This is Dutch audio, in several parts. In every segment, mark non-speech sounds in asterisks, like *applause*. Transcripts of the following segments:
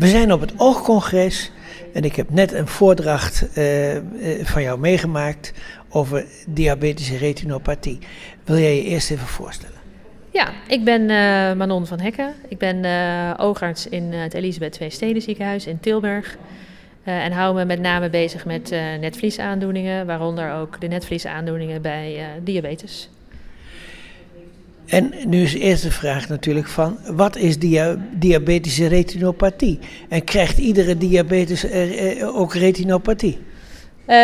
We zijn op het Oogcongres en ik heb net een voordracht uh, uh, van jou meegemaakt over diabetische retinopathie. Wil jij je eerst even voorstellen? Ja, ik ben uh, Manon van Hekken. Ik ben oogarts in het Elisabeth II Steden ziekenhuis in Tilburg. en hou me met name bezig met netvliesaandoeningen, waaronder ook de netvliesaandoeningen bij diabetes. En nu is de eerste vraag natuurlijk van, wat is dia diabetische retinopathie? En krijgt iedere diabetes ook retinopathie? Uh,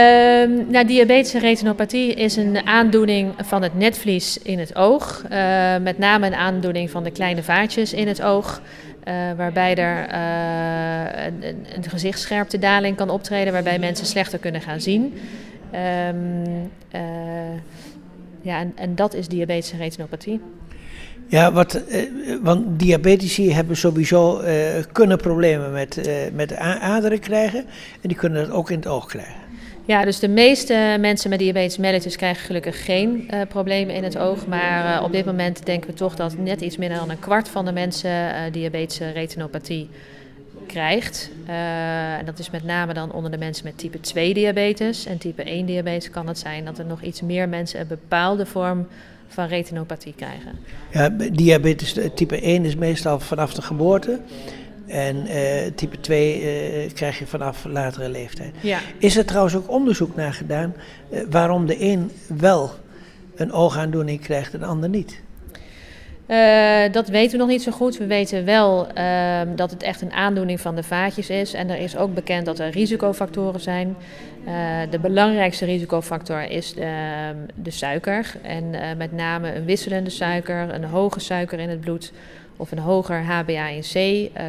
nou, diabetische retinopathie is een aandoening van het netvlies in het oog. Uh, met name een aandoening van de kleine vaatjes in het oog. Uh, waarbij er uh, een, een gezichtsscherptedaling kan optreden, waarbij mensen slechter kunnen gaan zien. Um, ja, en, en dat is diabetische retinopathie. Ja, wat, eh, want diabetici hebben sowieso eh, kunnen problemen met, eh, met aderen krijgen. En die kunnen dat ook in het oog krijgen. Ja, dus de meeste mensen met diabetes mellitus krijgen gelukkig geen uh, problemen in het oog. Maar op dit moment denken we toch dat net iets minder dan een kwart van de mensen diabetische retinopathie krijgt. en dat is met name dan onder de mensen met type 2 diabetes. En type 1 diabetes kan het zijn dat er nog iets meer mensen een bepaalde vorm van retinopathie krijgen. Ja, diabetes type 1 is meestal vanaf de geboorte. En uh, type 2 uh, krijg je vanaf latere leeftijd. Ja. Is er trouwens ook onderzoek naar gedaan waarom de een wel een oogaandoening krijgt en de ander niet? Uh, dat weten we nog niet zo goed. We weten wel uh, dat het echt een aandoening van de vaatjes is. En er is ook bekend dat er risicofactoren zijn. Uh, de belangrijkste risicofactor is de, de suiker. En met name een wisselende suiker, een hoge suiker in het bloed of een hoger HbA1c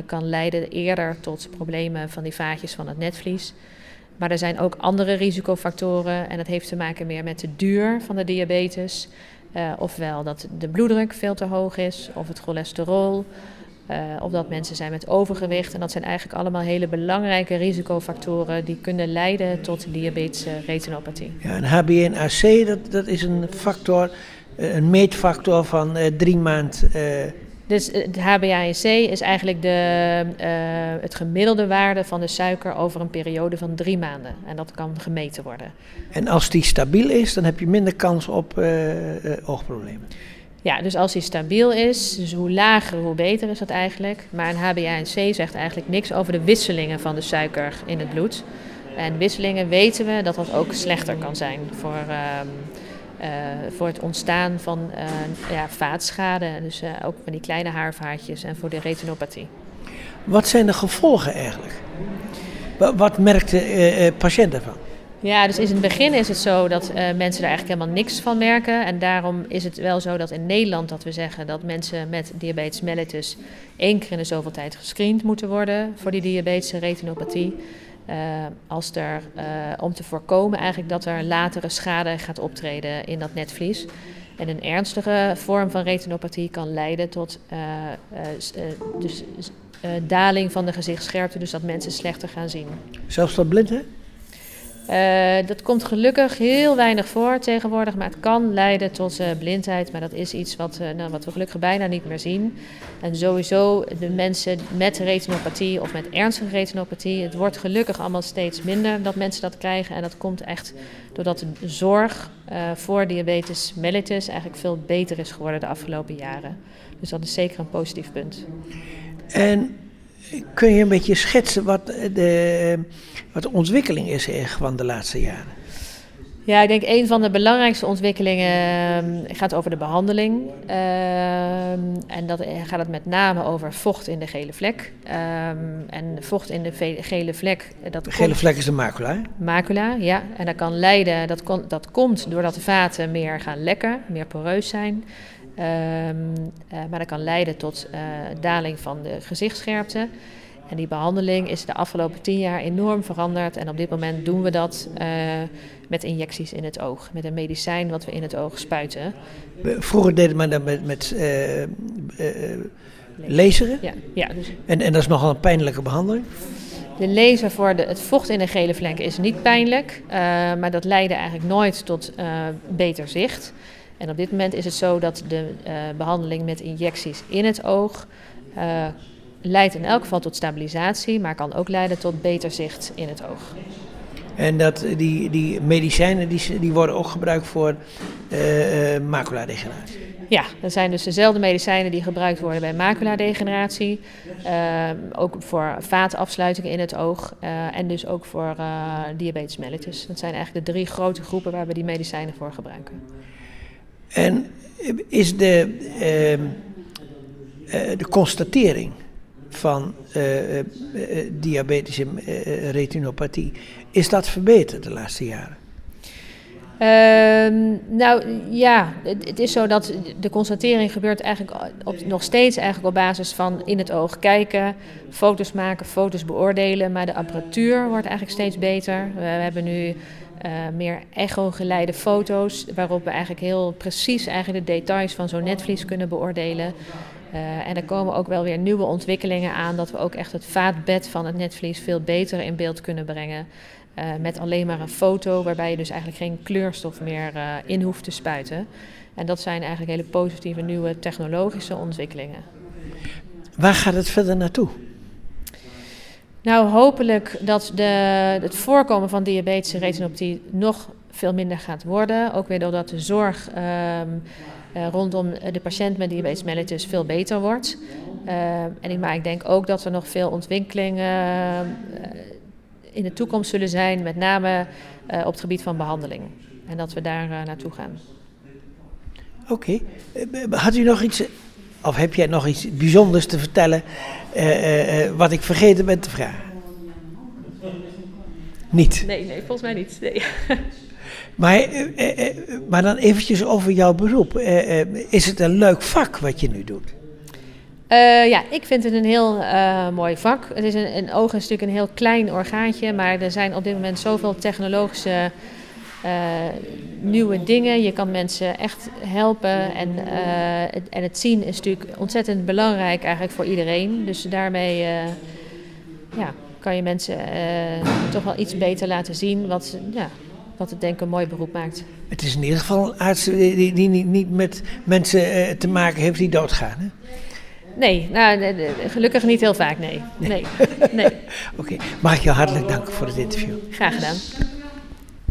kan leiden eerder tot problemen van die vaatjes van het netvlies. Maar er zijn ook andere risicofactoren en dat heeft te maken meer met de duur van de diabetes. Uh, ofwel dat de bloeddruk veel te hoog is, of het cholesterol, uh, of dat mensen zijn met overgewicht. En dat zijn eigenlijk allemaal hele belangrijke risicofactoren die kunnen leiden tot diabetische retinopathie. Ja, en HbA1c, dat, dat is een factor, een meetfactor van uh, drie maand. Dus het HbA1c is eigenlijk de, uh, het gemiddelde waarde van de suiker over een periode van drie maanden. En dat kan gemeten worden. En als die stabiel is, dan heb je minder kans op uh, oogproblemen. Ja, dus als die stabiel is, dus hoe lager, hoe beter is dat eigenlijk. Maar een HbA1c zegt eigenlijk niks over de wisselingen van de suiker in het bloed. En wisselingen weten we dat dat ook slechter kan zijn voor... Uh, voor het ontstaan van uh, ja, vaatschade, dus uh, ook van die kleine haarvaatjes en voor de retinopathie. Wat zijn de gevolgen eigenlijk? Wat merkt de patiënt ervan? Ja, dus in het begin is het zo dat mensen er eigenlijk helemaal niks van merken. En daarom is het wel zo dat in Nederland dat we zeggen dat mensen met diabetes mellitus één keer in de zoveel tijd gescreend moeten worden voor die diabetische retinopathie. Uh, als er, uh, om te voorkomen eigenlijk dat er latere schade gaat optreden in dat netvlies. En een ernstige vorm van retinopathie kan leiden tot uh, dus, daling van de gezichtsscherpte, dus dat mensen slechter gaan zien. Zelfs tot blindheid? Uh, dat komt gelukkig heel weinig voor tegenwoordig, maar het kan leiden tot uh, blindheid. Maar dat is iets wat, uh, nou, wat we gelukkig bijna niet meer zien. En sowieso de mensen met retinopathie of met ernstige retinopathie, het wordt gelukkig allemaal steeds minder dat mensen dat krijgen. En dat komt echt doordat de zorg voor diabetes mellitus eigenlijk veel beter is geworden de afgelopen jaren. Dus dat is zeker een positief punt. En kun je een beetje schetsen wat de, wat de ontwikkeling is van de laatste jaren? Ja, ik denk een van de belangrijkste ontwikkelingen ehm, gaat over de behandeling. Uh, en dat gaat het met name over vocht in de gele vlek. Uh, en vocht in de gele vlek. Dat de gele vlek is de macula. Hè? Macula, ja. En dat kan leiden, dat, kon, dat komt doordat de vaten meer gaan lekken, meer poreus zijn. Um, uh, maar dat kan leiden tot uh, daling van de gezichtsscherpte. En die behandeling is de afgelopen tien jaar enorm veranderd. En op dit moment doen we dat uh, met injecties in het oog. Met een medicijn wat we in het oog spuiten. Vroeger deden we dat met, met laseren. Ja, ja, dus en, en dat is nogal een pijnlijke behandeling. De laser voor de, het vocht in de gele vlek is niet pijnlijk. maar dat leidde eigenlijk nooit tot beter zicht. En op dit moment is het zo dat de uh, behandeling met injecties in het oog uh, leidt in elk geval tot stabilisatie, maar kan ook leiden tot beter zicht in het oog. En dat, die, die medicijnen die, die worden ook gebruikt voor uh, uh, maculadegeneratie? Ja, dat zijn dus dezelfde medicijnen die gebruikt worden bij maculadegeneratie. Uh, ook voor vaatafsluitingen in het oog. Uh, en dus ook voor uh, diabetes mellitus. Dat zijn eigenlijk de drie grote groepen waar we die medicijnen voor gebruiken. En is de, ehm, de constatering van diabetische retinopathie, is dat verbeterd de laatste jaren? Uh, nou ja, het, is zo dat de constatering gebeurt eigenlijk nog steeds eigenlijk op basis van in het oog kijken, foto's maken, foto's beoordelen. Maar de apparatuur wordt eigenlijk steeds beter. We hebben nu uh, meer echo-geleide foto's, waarop we eigenlijk heel precies eigenlijk de details van zo'n netvlies kunnen beoordelen. Uh, en er komen ook wel weer nieuwe ontwikkelingen aan dat we ook echt het vaatbed van het netvlies veel beter in beeld kunnen brengen. Uh, met alleen maar een foto, waarbij je dus eigenlijk geen kleurstof meer in hoeft te spuiten. En dat zijn eigenlijk hele positieve nieuwe technologische ontwikkelingen. Waar gaat het verder naartoe? Nou, hopelijk dat de, het voorkomen van diabetische retinopathie nog veel minder gaat worden. Ook weer doordat de zorg um, uh, rondom de patiënt met diabetes mellitus veel beter wordt. Uh, en ik, maar ik denk ook dat er nog veel ontwikkelingen in de toekomst zullen zijn, met name uh, op het gebied van behandeling. En dat we daar naartoe gaan. Oké. Had u nog iets, of heb jij nog iets bijzonders te vertellen, uh, wat ik vergeten ben te vragen? Niet? Nee, nee, volgens mij niet. Nee. *laughs* Maar, maar dan eventjes over jouw beroep. is het een leuk vak wat je nu doet? Uh, ja, ik vind het een heel uh, mooi vak. Het is een, een, oog is natuurlijk een heel klein orgaantje, maar er zijn op dit moment zoveel technologische nieuwe dingen. Je kan mensen echt helpen en, het, en het zien is natuurlijk ontzettend belangrijk eigenlijk voor iedereen. Dus daarmee ja, kan je mensen toch wel iets beter laten zien wat, ja, wat het denk ik een mooi beroep maakt. Het is in ieder geval een arts die, die, niet met mensen te maken heeft die doodgaan. Hè? Nee, nou, gelukkig niet heel vaak, nee. nee. nee. *laughs* Oké, okay. mag ik jou hartelijk danken voor het interview. Graag gedaan.